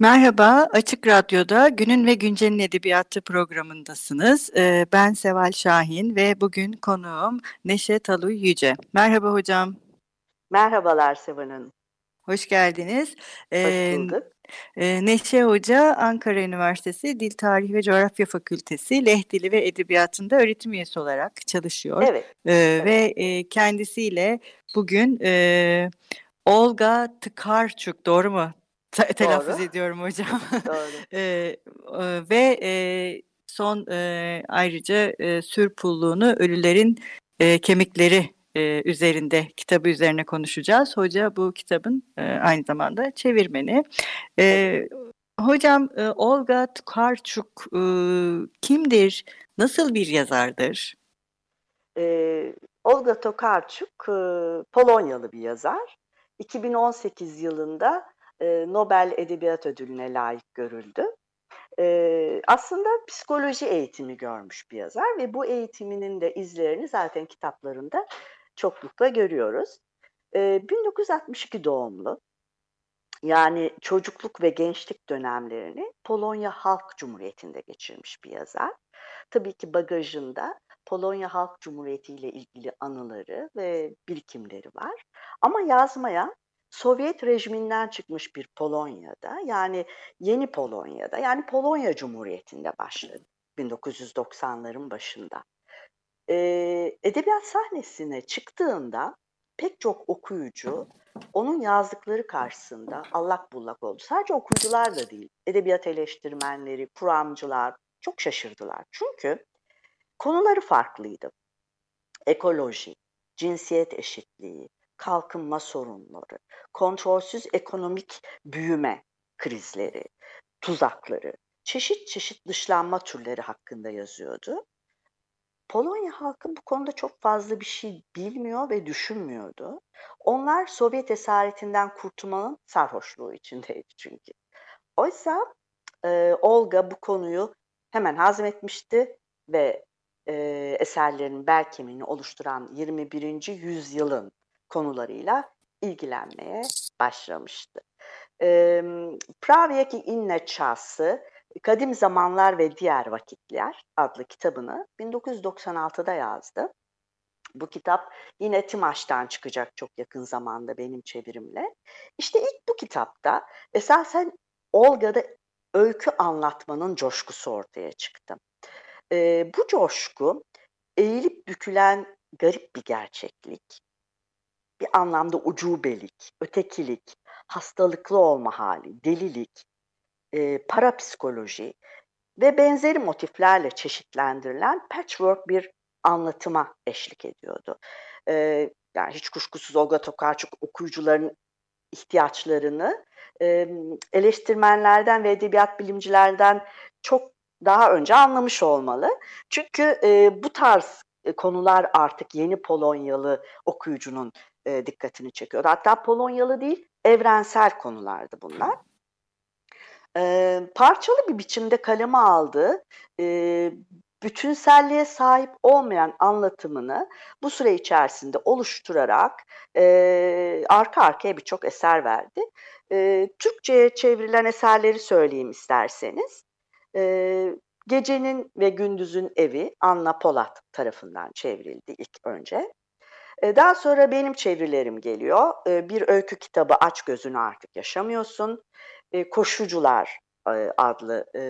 Merhaba, Açık Radyo'da Günün ve Güncel'in Edebiyatı programındasınız. Ee, ben Seval Şahin ve bugün konuğum Neşe Taluy Yüce. Merhaba hocam. Merhabalar Seval Hanım. Hoş geldiniz. Ee, Hoş bulduk. E, Neşe Hoca Ankara Üniversitesi Dil Tarihi ve Coğrafya Fakültesi Leh Dili ve Edebiyatında öğretim üyesi olarak çalışıyor. Evet. E, evet. Ve e, kendisiyle bugün e, Olga Tıkarçuk, doğru mu? Te- telaffuz ediyorum hocam. Doğru. e, ve e, son e, ayrıca e, Sürpulluğunu Ölülerin e, Kemikleri e, üzerinde kitabı üzerine konuşacağız. Hoca bu kitabın e, aynı zamanda çevirmeni. E, hocam e, Olga Tukarçuk e, kimdir? Nasıl bir yazardır? E, Olga Tokarczuk e, Polonyalı bir yazar. 2018 yılında Nobel Edebiyat Ödülü'ne layık görüldü. Aslında psikoloji eğitimi görmüş bir yazar ve bu eğitiminin de izlerini zaten kitaplarında çoklukla görüyoruz. E, 1962 doğumlu. Yani çocukluk ve gençlik dönemlerini Polonya Halk Cumhuriyeti'nde geçirmiş bir yazar. Tabii ki bagajında Polonya Halk Cumhuriyeti ile ilgili anıları ve birikimleri var. Ama yazmaya Sovyet rejiminden çıkmış bir Polonya'da yani yeni Polonya'da yani Polonya Cumhuriyeti'nde başladı 1990'ların başında. Ee, edebiyat sahnesine çıktığında pek çok okuyucu onun yazdıkları karşısında allak bullak oldu. Sadece okuyucular da değil, edebiyat eleştirmenleri, kuramcılar çok şaşırdılar. Çünkü konuları farklıydı. Ekoloji, cinsiyet eşitliği, kalkınma sorunları, kontrolsüz ekonomik büyüme krizleri, tuzakları, çeşit çeşit dışlanma türleri hakkında yazıyordu. Polonya halkı bu konuda çok fazla bir şey bilmiyor ve düşünmüyordu. Onlar Sovyet esaretinden kurtulmanın sarhoşluğu içindeydi çünkü. Oysa e, Olga bu konuyu hemen hazmetmişti ve e, eserlerinin bel kemiğini oluşturan 21. yüzyılın konularıyla ilgilenmeye başlamıştı. E, Pravyeki inne çası Kadim Zamanlar ve Diğer Vakitler adlı kitabını 1996'da yazdı. Bu kitap yine Timaş'tan çıkacak çok yakın zamanda benim çevirimle. İşte ilk bu kitapta esasen Olga'da öykü anlatmanın coşkusu ortaya çıktı. Ee, bu coşku eğilip bükülen garip bir gerçeklik, bir anlamda ucubelik, ötekilik, hastalıklı olma hali, delilik, e, parapsikoloji ve benzeri motiflerle çeşitlendirilen patchwork bir anlatıma eşlik ediyordu. E, yani hiç kuşkusuz Olga Tokarczuk okuyucuların ihtiyaçlarını e, eleştirmenlerden ve edebiyat bilimcilerden çok daha önce anlamış olmalı. Çünkü e, bu tarz konular artık yeni Polonyalı okuyucunun e, dikkatini çekiyor. Hatta Polonyalı değil, evrensel konulardı bunlar e, parçalı bir biçimde kaleme aldığı e, bütünselliğe sahip olmayan anlatımını bu süre içerisinde oluşturarak e, arka arkaya birçok eser verdi. E, Türkçe'ye çevrilen eserleri söyleyeyim isterseniz. E, Gecenin ve Gündüzün Evi Anna Polat tarafından çevrildi ilk önce. Daha sonra benim çevirilerim geliyor. Bir öykü kitabı Aç Gözünü Artık Yaşamıyorsun e, Koşucular e, adlı e,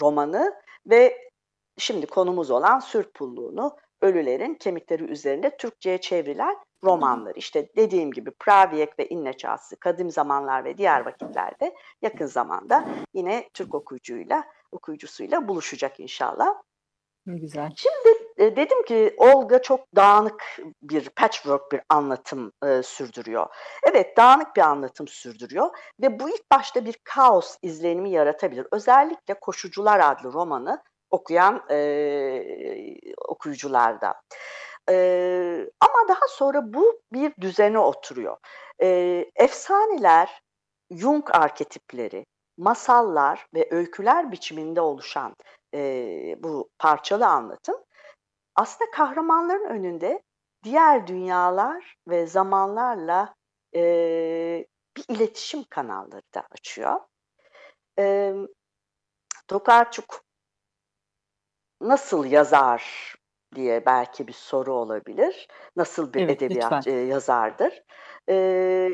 romanı ve şimdi konumuz olan Sürpulluğunu Ölülerin Kemikleri üzerinde Türkçe'ye çevrilen romanlar. İşte dediğim gibi Praviyek ve İnne Çağsı, Kadim Zamanlar ve Diğer Vakitlerde yakın zamanda yine Türk okuyucuyla, okuyucusuyla buluşacak inşallah. Ne güzel. Şimdi e, dedim ki Olga çok dağınık bir patchwork bir anlatım e, sürdürüyor. Evet dağınık bir anlatım sürdürüyor ve bu ilk başta bir kaos izlenimi yaratabilir. Özellikle Koşucular adlı romanı okuyan e, okuyucularda. E, ama daha sonra bu bir düzene oturuyor. E, efsaneler, Jung arketipleri, masallar ve öyküler biçiminde oluşan e, bu parçalı anlatım aslında kahramanların önünde diğer dünyalar ve zamanlarla e, bir iletişim kanalları da açıyor. E, Tokarczuk nasıl yazar diye belki bir soru olabilir. Nasıl bir Evet, edebiyat lütfen. yazardır? E,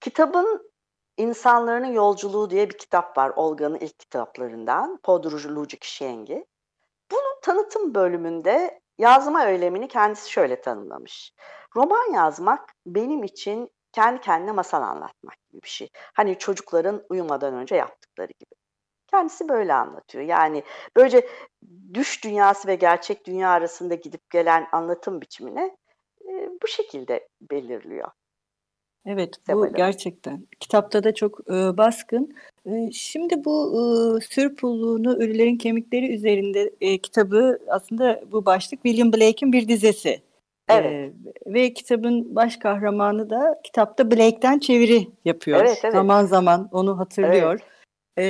kitabın İnsanların Yolculuğu diye bir kitap var. Olga'nın ilk kitaplarından. Podróż ludzi księgi. Bunun tanıtım bölümünde yazma eylemini kendisi şöyle tanımlamış. Roman yazmak benim için kendi kendine masal anlatmak gibi bir şey. Hani çocukların uyumadan önce yaptıkları gibi. Kendisi böyle anlatıyor. Yani böylece düş dünyası ve gerçek dünya arasında gidip gelen anlatım biçimini e, bu şekilde belirliyor. Evet, bu Seval'im. gerçekten. Kitapta da çok e, baskın. E, şimdi bu e, Sür Pulluğunu Ölülerin Kemikleri üzerinde e, kitabı aslında bu başlık William Blake'in bir dizesi. Evet. E, ve kitabın baş kahramanı da kitapta Blake'ten çeviri yapıyor. Evet, evet. Zaman zaman onu hatırlıyor. E,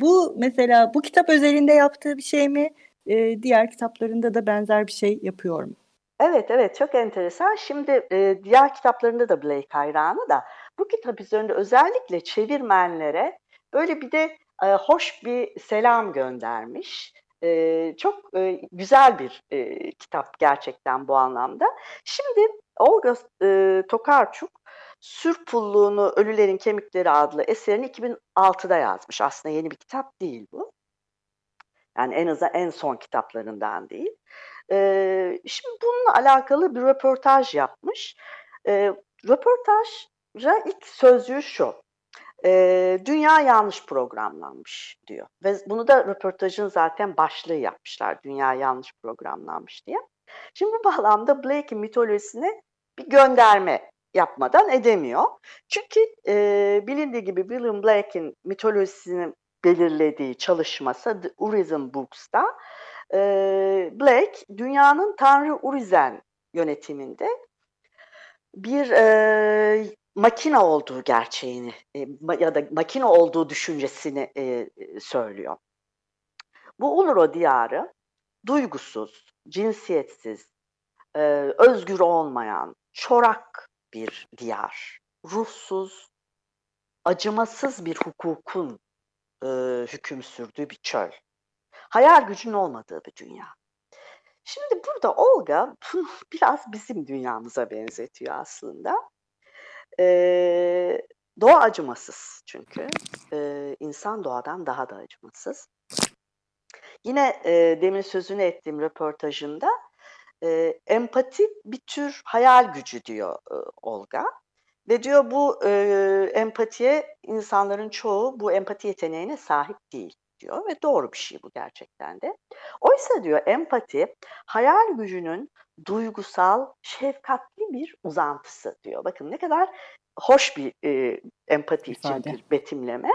bu mesela bu kitap özelinde yaptığı bir şey mi? E, diğer kitaplarında da benzer bir şey yapıyor mu? Evet, evet çok enteresan. Şimdi e, diğer kitaplarında da Blake hayranı da bu kitap üzerinde özellikle çevirmenlere böyle bir de e, hoş bir selam göndermiş. E, çok e, güzel bir e, kitap gerçekten bu anlamda. Şimdi Olga e, Tokarczuk Sür Ölülerin Kemikleri adlı eserini 2006'da yazmış. Aslında yeni bir kitap değil bu. Yani en azından en son kitaplarından değil. Şimdi bununla alakalı bir röportaj yapmış. Ee, röportajda ilk sözcüğü şu. Dünya yanlış programlanmış diyor. Ve bunu da röportajın zaten başlığı yapmışlar. Dünya yanlış programlanmış diye. Şimdi bu bağlamda Blake'in mitolojisine bir gönderme yapmadan edemiyor. Çünkü e, bilindiği gibi William Blake'in mitolojisini belirlediği çalışması The Urizen Books'ta e, Blake dünyanın Tanrı Urizen yönetiminde bir e, makine olduğu gerçeğini e, ya da makine olduğu düşüncesini e, söylüyor. Bu Uluro diyarı duygusuz, cinsiyetsiz, e, özgür olmayan, çorak bir diyar. Ruhsuz, acımasız bir hukukun e, hüküm sürdüğü bir çöl. Hayal gücünün olmadığı bir dünya. Şimdi burada Olga biraz bizim dünyamıza benzetiyor aslında. Ee, doğa acımasız çünkü. Ee, insan doğadan daha da acımasız. Yine e, demin sözünü ettiğim röportajında e, empati bir tür hayal gücü diyor e, Olga. Ve diyor bu e, empatiye insanların çoğu bu empati yeteneğine sahip değil diyor ve doğru bir şey bu gerçekten de. Oysa diyor empati hayal gücünün duygusal, şefkatli bir uzantısı diyor. Bakın ne kadar hoş bir e, empati İfade. için bir betimleme.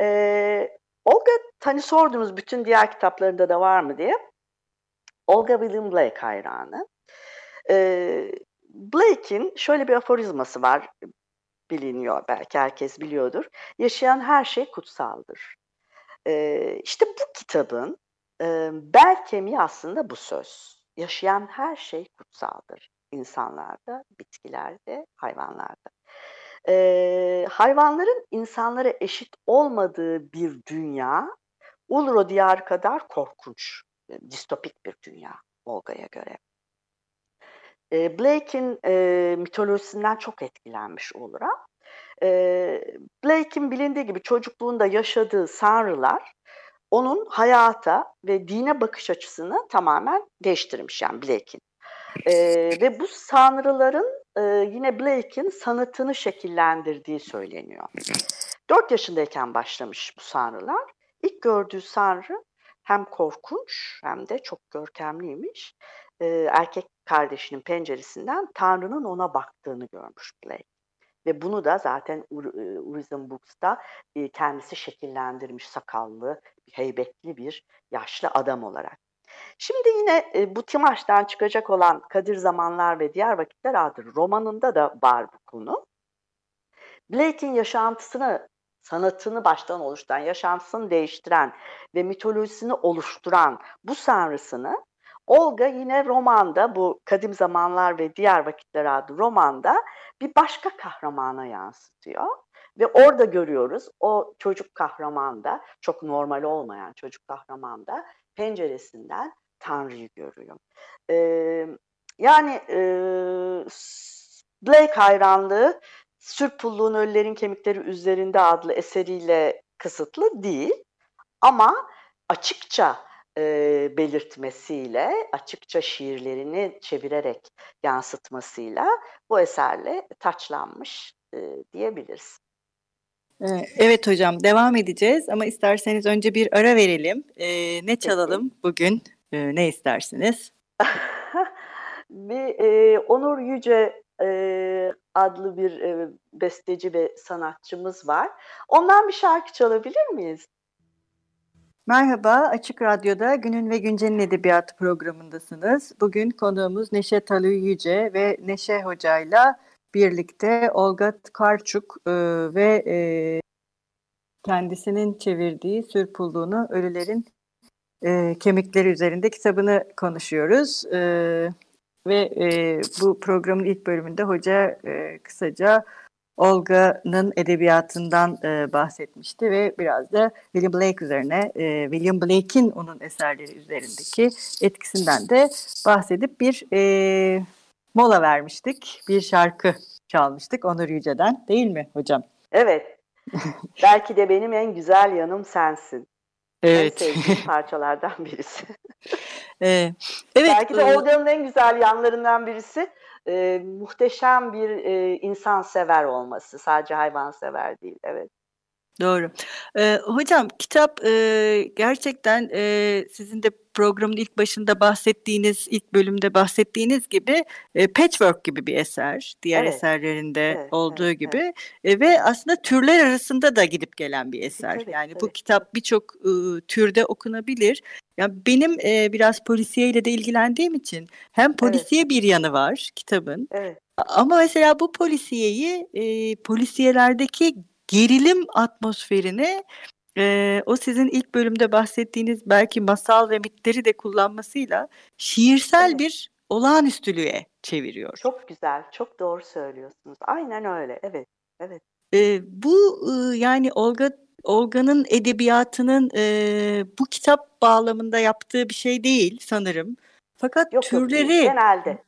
E, Olga hani sordunuz bütün diğer kitaplarında da var mı diye. Olga William Blake hayranı. E, Blake'in şöyle bir aforizması var biliniyor belki herkes biliyordur. Yaşayan her şey kutsaldır. Ee, işte bu kitabın e, bel kemiği aslında bu söz. Yaşayan her şey kutsaldır. İnsanlarda, bitkilerde, hayvanlarda. Ee, hayvanların insanlara eşit olmadığı bir dünya Ulro diyar kadar korkunç, e, distopik bir dünya Olga'ya göre. E, Blake'in e, mitolojisinden çok etkilenmiş Ulra. E, Blake'in bilindiği gibi çocukluğunda yaşadığı sanrılar onun hayata ve dine bakış açısını tamamen değiştirmiş yani Blake'in. E, ve bu sanrıların e, yine Blake'in sanatını şekillendirdiği söyleniyor. 4 yaşındayken başlamış bu sanrılar. İlk gördüğü sanrı hem korkunç hem de çok görkemliymiş. E, erkek kardeşinin penceresinden Tanrı'nın ona baktığını görmüş Blake. Ve bunu da zaten Ur- Books'ta kendisi şekillendirmiş sakallı, heybetli bir yaşlı adam olarak. Şimdi yine bu Timaş'tan çıkacak olan Kadir Zamanlar ve Diğer Vakitler adlı romanında da var bu konu. Blake'in yaşantısını, sanatını baştan oluşturan, yaşantısını değiştiren ve mitolojisini oluşturan bu sanrısını Olga yine romanda bu Kadim Zamanlar ve Diğer Vakitler adlı romanda bir başka kahramana yansıtıyor. Ve orada görüyoruz o çocuk kahramanda, çok normal olmayan çocuk kahramanda penceresinden Tanrı'yı görüyor. Ee, yani e, Blake hayranlığı Sürpulluğun Ölülerin Kemikleri Üzerinde adlı eseriyle kısıtlı değil. Ama açıkça e, belirtmesiyle, açıkça şiirlerini çevirerek yansıtmasıyla bu eserle taçlanmış e, diyebiliriz. Evet hocam devam edeceğiz ama isterseniz önce bir ara verelim. Ee, ne çalalım bugün? Ee, ne istersiniz? bir e, Onur Yüce e, adlı bir e, besteci ve sanatçımız var. Ondan bir şarkı çalabilir miyiz? Merhaba, Açık Radyo'da Günün ve Güncel'in Edebiyatı programındasınız. Bugün konuğumuz Neşe Talü Yüce ve Neşe Hoca'yla birlikte Olga Karçuk e, ve e, kendisinin çevirdiği Sürpulluğunu Ölülerin e, Kemikleri üzerinde kitabını konuşuyoruz. E, ve e, bu programın ilk bölümünde hoca e, kısaca Olga'nın edebiyatından e, bahsetmişti ve biraz da William Blake üzerine, e, William Blake'in onun eserleri üzerindeki etkisinden de bahsedip bir e, mola vermiştik. Bir şarkı çalmıştık Onur Yüce'den değil mi hocam? Evet. Belki de benim en güzel yanım sensin. Evet. En sevdiğim parçalardan birisi. evet. Belki de Olga'nın en güzel yanlarından birisi e, muhteşem bir e, insan sever olması. Sadece hayvan sever değil. Evet. Doğru. Ee, hocam kitap e, gerçekten e, sizin de programın ilk başında bahsettiğiniz, ilk bölümde bahsettiğiniz gibi e, patchwork gibi bir eser. Diğer evet. eserlerinde evet, olduğu evet, gibi evet. E, ve aslında türler arasında da gidip gelen bir eser. Tabii, yani tabii. bu kitap birçok e, türde okunabilir. Yani benim e, biraz polisiye ile de ilgilendiğim için hem polisiye evet. bir yanı var kitabın. Evet. Ama mesela bu polisiyeyi e, polisiyelerdeki gerilim atmosferini e, o sizin ilk bölümde bahsettiğiniz belki masal ve mitleri de kullanmasıyla şiirsel evet. bir olağanüstülüğe çeviriyor. Çok güzel, çok doğru söylüyorsunuz. Aynen öyle, evet, evet. E, bu e, yani Olga Olga'nın edebiyatının e, bu kitap bağlamında yaptığı bir şey değil sanırım. Fakat yok, türleri yok, genelde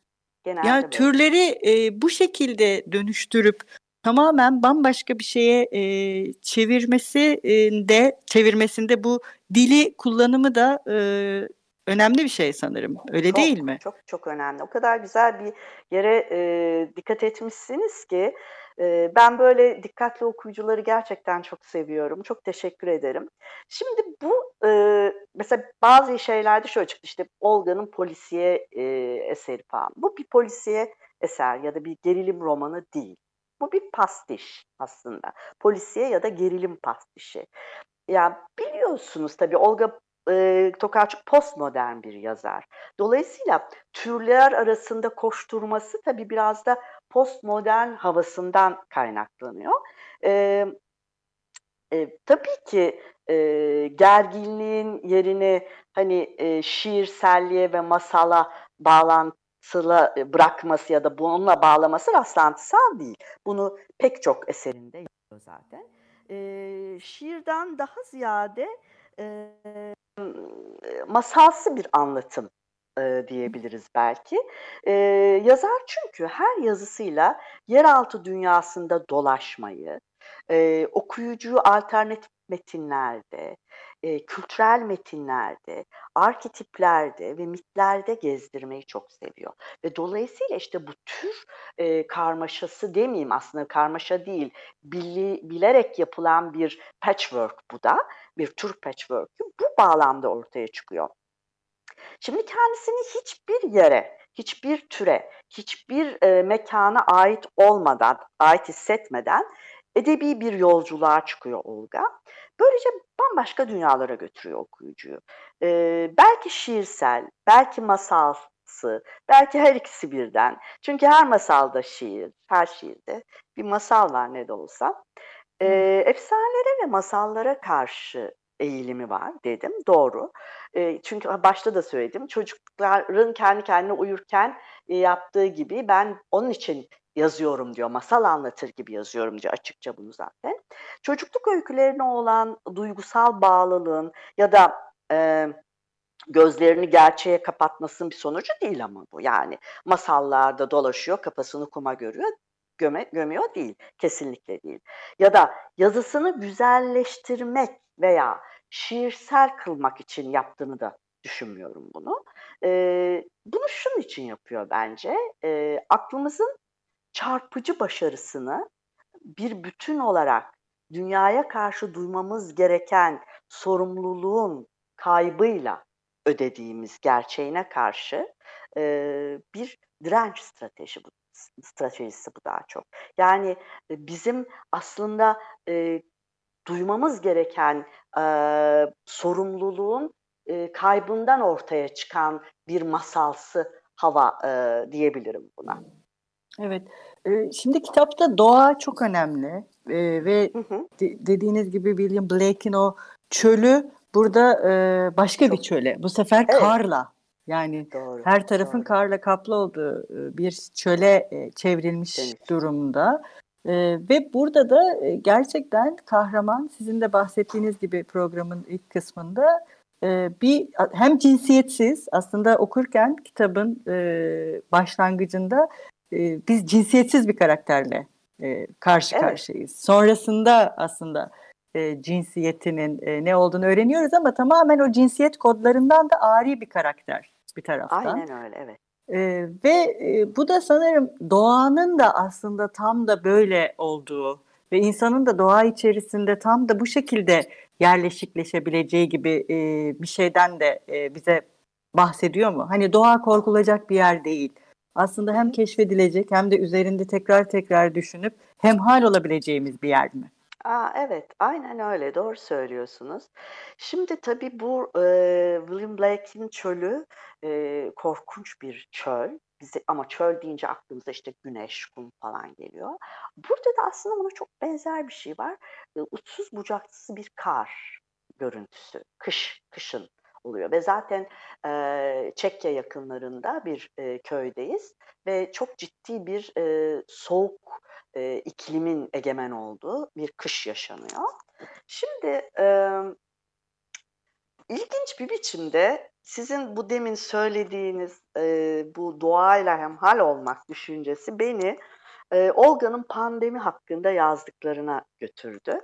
genelde yani böyle. türleri e, bu şekilde dönüştürüp tamamen bambaşka bir şeye e, çevirmesi e, de çevirmesinde bu dili kullanımı da e, önemli bir şey sanırım. Öyle çok, değil mi? Çok çok önemli. O kadar güzel bir yere e, dikkat etmişsiniz ki e, ben böyle dikkatli okuyucuları gerçekten çok seviyorum. Çok teşekkür ederim. Şimdi bu e, mesela bazı şeylerde şöyle çıktı işte Olga'nın polisiye e, eseri falan. Bu bir polisiye eser ya da bir gerilim romanı değil. Bu bir pastiş aslında. Polisiye ya da gerilim pastişi. Ya biliyorsunuz tabii Olga e, Tokarczuk postmodern bir yazar. Dolayısıyla türler arasında koşturması tabii biraz da postmodern havasından kaynaklanıyor. E, e, tabii ki e, gerginliğin yerini hani e, şiirselliğe ve masala bağlan sıla e, bırakması ya da bununla bağlaması rastlantısal değil. Bunu pek çok eserinde yapıyor zaten. E, şiirden daha ziyade e, masalsı bir anlatım e, diyebiliriz belki. E, yazar çünkü her yazısıyla yeraltı dünyasında dolaşmayı, e, okuyucuyu alternatif metinlerde, e, kültürel metinlerde, arketiplerde ve mitlerde gezdirmeyi çok seviyor. Ve dolayısıyla işte bu tür e, karmaşası demeyeyim aslında karmaşa değil, bili, bilerek yapılan bir patchwork bu da, bir tür patchwork bu bağlamda ortaya çıkıyor. Şimdi kendisini hiçbir yere, hiçbir türe, hiçbir e, mekana ait olmadan, ait hissetmeden edebi bir yolculuğa çıkıyor Olga. Böylece bambaşka dünyalara götürüyor okuyucuyu. Ee, belki şiirsel, belki masalsı, belki her ikisi birden. Çünkü her masalda şiir, her şiirde bir masal var ne de olsa. Ee, efsanelere ve masallara karşı eğilimi var dedim. Doğru. E, çünkü başta da söyledim. Çocukların kendi kendine uyurken e, yaptığı gibi ben onun için yazıyorum diyor. Masal anlatır gibi yazıyorum diyor açıkça bunu zaten. Çocukluk öykülerine olan duygusal bağlılığın ya da e, gözlerini gerçeğe kapatmasının bir sonucu değil ama bu. Yani masallarda dolaşıyor, kafasını kuma görüyor, göme, gömüyor değil. Kesinlikle değil. Ya da yazısını güzelleştirmek veya şiirsel kılmak için yaptığını da düşünmüyorum bunu. Ee, bunu şunun için yapıyor bence. Ee, aklımızın çarpıcı başarısını bir bütün olarak dünyaya karşı duymamız gereken sorumluluğun kaybıyla ödediğimiz gerçeğine karşı e, bir direnç strateji bu stratejisi bu daha çok. Yani bizim aslında e, duymamız gereken e, sorumluluğun e, kaybından ortaya çıkan bir masalsı hava e, diyebilirim buna. Evet. Şimdi kitapta doğa çok önemli ve hı hı. dediğiniz gibi William Blake'in o çölü burada başka çok. bir çöle. Bu sefer evet. karla yani doğru, her tarafın doğru. karla kaplı olduğu bir çöle çevrilmiş Demiş. durumda. ve burada da gerçekten kahraman sizin de bahsettiğiniz gibi programın ilk kısmında bir hem cinsiyetsiz aslında okurken kitabın başlangıcında e, biz cinsiyetsiz bir karakterle e, karşı evet. karşıyayız. Sonrasında aslında e, cinsiyetinin e, ne olduğunu öğreniyoruz ama tamamen o cinsiyet kodlarından da ari bir karakter bir taraftan. Aynen öyle evet. E, ve e, bu da sanırım doğanın da aslında tam da böyle olduğu ve insanın da doğa içerisinde tam da bu şekilde yerleşikleşebileceği gibi e, bir şeyden de e, bize bahsediyor mu? Hani doğa korkulacak bir yer değil aslında hem keşfedilecek hem de üzerinde tekrar tekrar düşünüp hemhal olabileceğimiz bir yer mi? Aa, evet, aynen öyle. Doğru söylüyorsunuz. Şimdi tabii bu e, William Blake'in çölü e, korkunç bir çöl. Bize, ama çöl deyince aklımıza işte güneş, kum falan geliyor. Burada da aslında ona çok benzer bir şey var. E, uçsuz bucaksız bir kar görüntüsü. Kış, kışın oluyor ve zaten e, Çekya yakınlarında bir e, köydeyiz ve çok ciddi bir e, soğuk e, iklimin egemen olduğu bir kış yaşanıyor. Şimdi e, ilginç bir biçimde sizin bu demin söylediğiniz e, bu doğayla hemhal olmak düşüncesi beni e, Olga'nın pandemi hakkında yazdıklarına götürdü.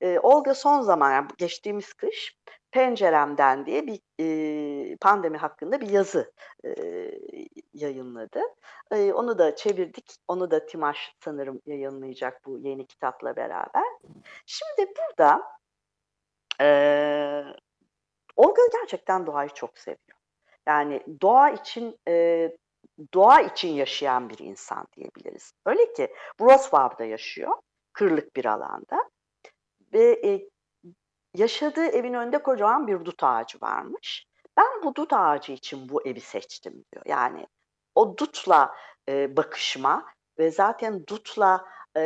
E, Olga son zaman, yani geçtiğimiz kış Penceremden diye bir e, pandemi hakkında bir yazı e, yayınladı. E, onu da çevirdik. Onu da Timaş sanırım yayınlayacak bu yeni kitapla beraber. Şimdi burada e, Olga gerçekten doğayı çok seviyor. Yani doğa için e, doğa için yaşayan bir insan diyebiliriz. Öyle ki Wrocław'da yaşıyor, kırlık bir alanda ve e, yaşadığı evin önünde kocaman bir dut ağacı varmış. Ben bu dut ağacı için bu evi seçtim diyor. Yani o dutla e, bakışma ve zaten dutla e,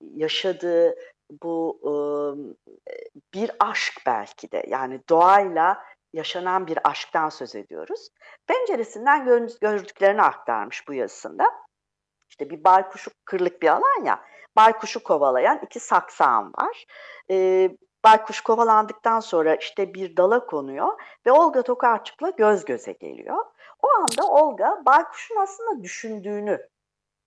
yaşadığı bu e, bir aşk belki de yani doğayla yaşanan bir aşktan söz ediyoruz. Penceresinden gördüklerini aktarmış bu yazısında. İşte bir baykuşu kırlık bir alan ya, baykuşu kovalayan iki saksağım var. Ee, Baykuş kovalandıktan sonra işte bir dala konuyor ve Olga Tokarçuk'la göz göze geliyor. O anda Olga baykuşun aslında düşündüğünü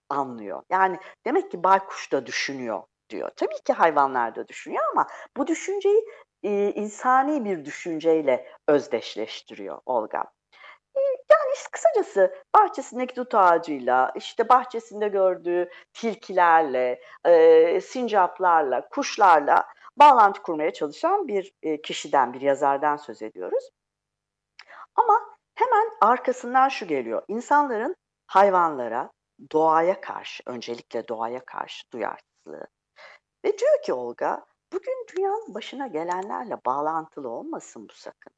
anlıyor. Yani demek ki baykuş da düşünüyor diyor. Tabii ki hayvanlar da düşünüyor ama bu düşünceyi e, insani bir düşünceyle özdeşleştiriyor Olga. E, yani işte kısacası bahçesindeki dut ağacıyla, işte bahçesinde gördüğü tilkilerle, e, sincaplarla, kuşlarla bağlantı kurmaya çalışan bir e, kişiden, bir yazardan söz ediyoruz. Ama hemen arkasından şu geliyor. İnsanların hayvanlara, doğaya karşı, öncelikle doğaya karşı duyarsızlığı. Ve diyor ki Olga, bugün dünyanın başına gelenlerle bağlantılı olmasın bu sakın.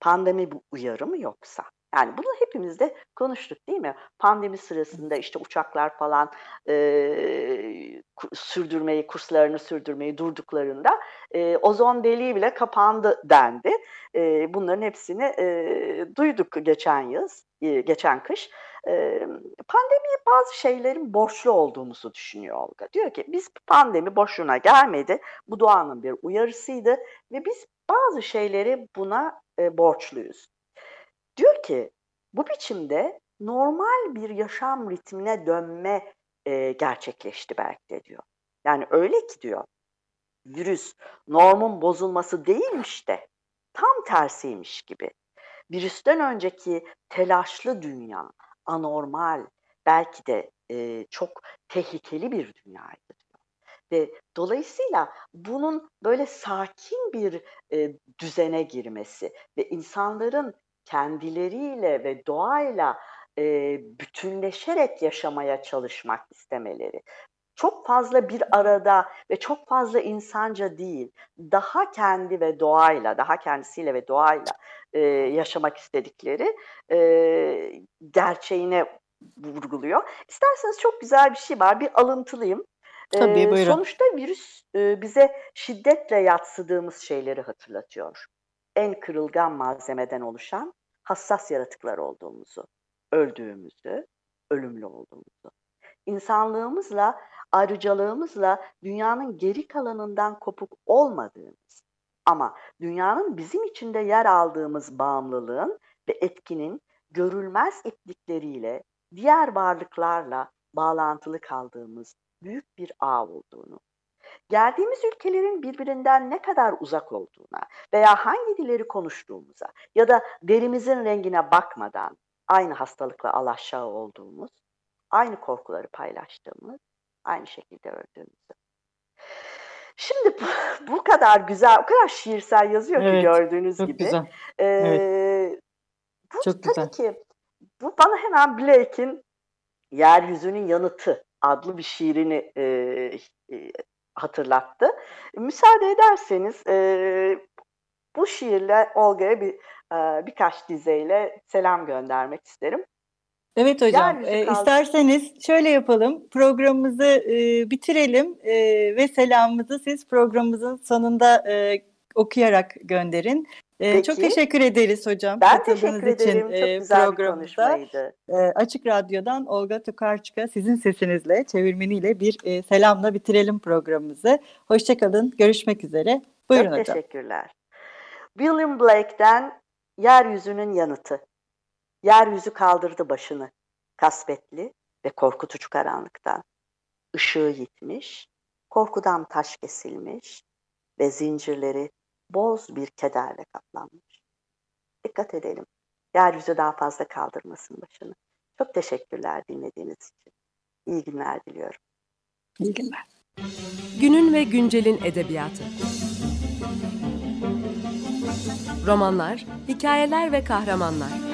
Pandemi bu uyarı mı yoksa? Yani bunu hepimiz de konuştuk değil mi? Pandemi sırasında işte uçaklar falan e, sürdürmeyi, kurslarını sürdürmeyi durduklarında e, ozon deliği bile kapandı dendi. E, bunların hepsini e, duyduk geçen yaz, e, geçen kış. E, pandemiye bazı şeylerin borçlu olduğumuzu düşünüyor Olga. Diyor ki biz pandemi boşuna gelmedi. Bu doğanın bir uyarısıydı ve biz bazı şeyleri buna e, borçluyuz. Diyor ki bu biçimde normal bir yaşam ritmine dönme e, gerçekleşti belki de diyor. Yani öyle ki diyor virüs normun bozulması değilmiş de tam tersiymiş gibi. Virüsten önceki telaşlı dünya, anormal, belki de e, çok tehlikeli bir dünyaydı diyor. Ve dolayısıyla bunun böyle sakin bir e, düzene girmesi ve insanların kendileriyle ve doğayla e, bütünleşerek yaşamaya çalışmak istemeleri. Çok fazla bir arada ve çok fazla insanca değil, daha kendi ve doğayla, daha kendisiyle ve doğayla e, yaşamak istedikleri e, gerçeğine vurguluyor. İsterseniz çok güzel bir şey var, bir alıntılayayım. Tabii, buyurun. Sonuçta virüs bize şiddetle yatsıdığımız şeyleri hatırlatıyor en kırılgan malzemeden oluşan hassas yaratıklar olduğumuzu, öldüğümüzü, ölümlü olduğumuzu. İnsanlığımızla, ayrıcalığımızla dünyanın geri kalanından kopuk olmadığımız ama dünyanın bizim içinde yer aldığımız bağımlılığın ve etkinin görülmez iplikleriyle diğer varlıklarla bağlantılı kaldığımız büyük bir ağ olduğunu geldiğimiz ülkelerin birbirinden ne kadar uzak olduğuna veya hangi dilleri konuştuğumuza ya da derimizin rengine bakmadan aynı hastalıkla alaşağı olduğumuz, aynı korkuları paylaştığımız, aynı şekilde öldüğümüzü. Şimdi bu, bu kadar güzel, o kadar şiirsel yazıyor evet, ki gördüğünüz çok gibi. Güzel. Ee, evet. Bu çok tabii güzel. ki bu bana hemen Blake'in Yeryüzünün Yanıtı adlı bir şiirini e, e, hatırlattı. Müsaade ederseniz e, bu şiirle Olga'ya bir e, birkaç dizeyle selam göndermek isterim. Evet hocam. E, isterseniz şöyle yapalım. Programımızı e, bitirelim e, ve selamımızı siz programımızın sonunda e, okuyarak gönderin. Peki. Çok teşekkür ederiz hocam. Ben teşekkür ederim. Çok güzel bir konuşmaydı. Açık Radyo'dan Olga Tokarçuk'a sizin sesinizle, çevirmeniyle bir e, selamla bitirelim programımızı. Hoşçakalın. Görüşmek üzere. Buyurun Çok hocam. teşekkürler. William Blake'den Yeryüzünün Yanıtı. Yeryüzü kaldırdı başını. Kasvetli ve korkutucu karanlıktan. Işığı yitmiş, korkudan taş kesilmiş ve zincirleri boz bir kederle kaplanmış. Dikkat edelim. Yeryüzü daha fazla kaldırmasın başını. Çok teşekkürler dinlediğiniz için. İyi günler diliyorum. İyi günler. Günün ve güncelin edebiyatı. Romanlar, hikayeler ve kahramanlar.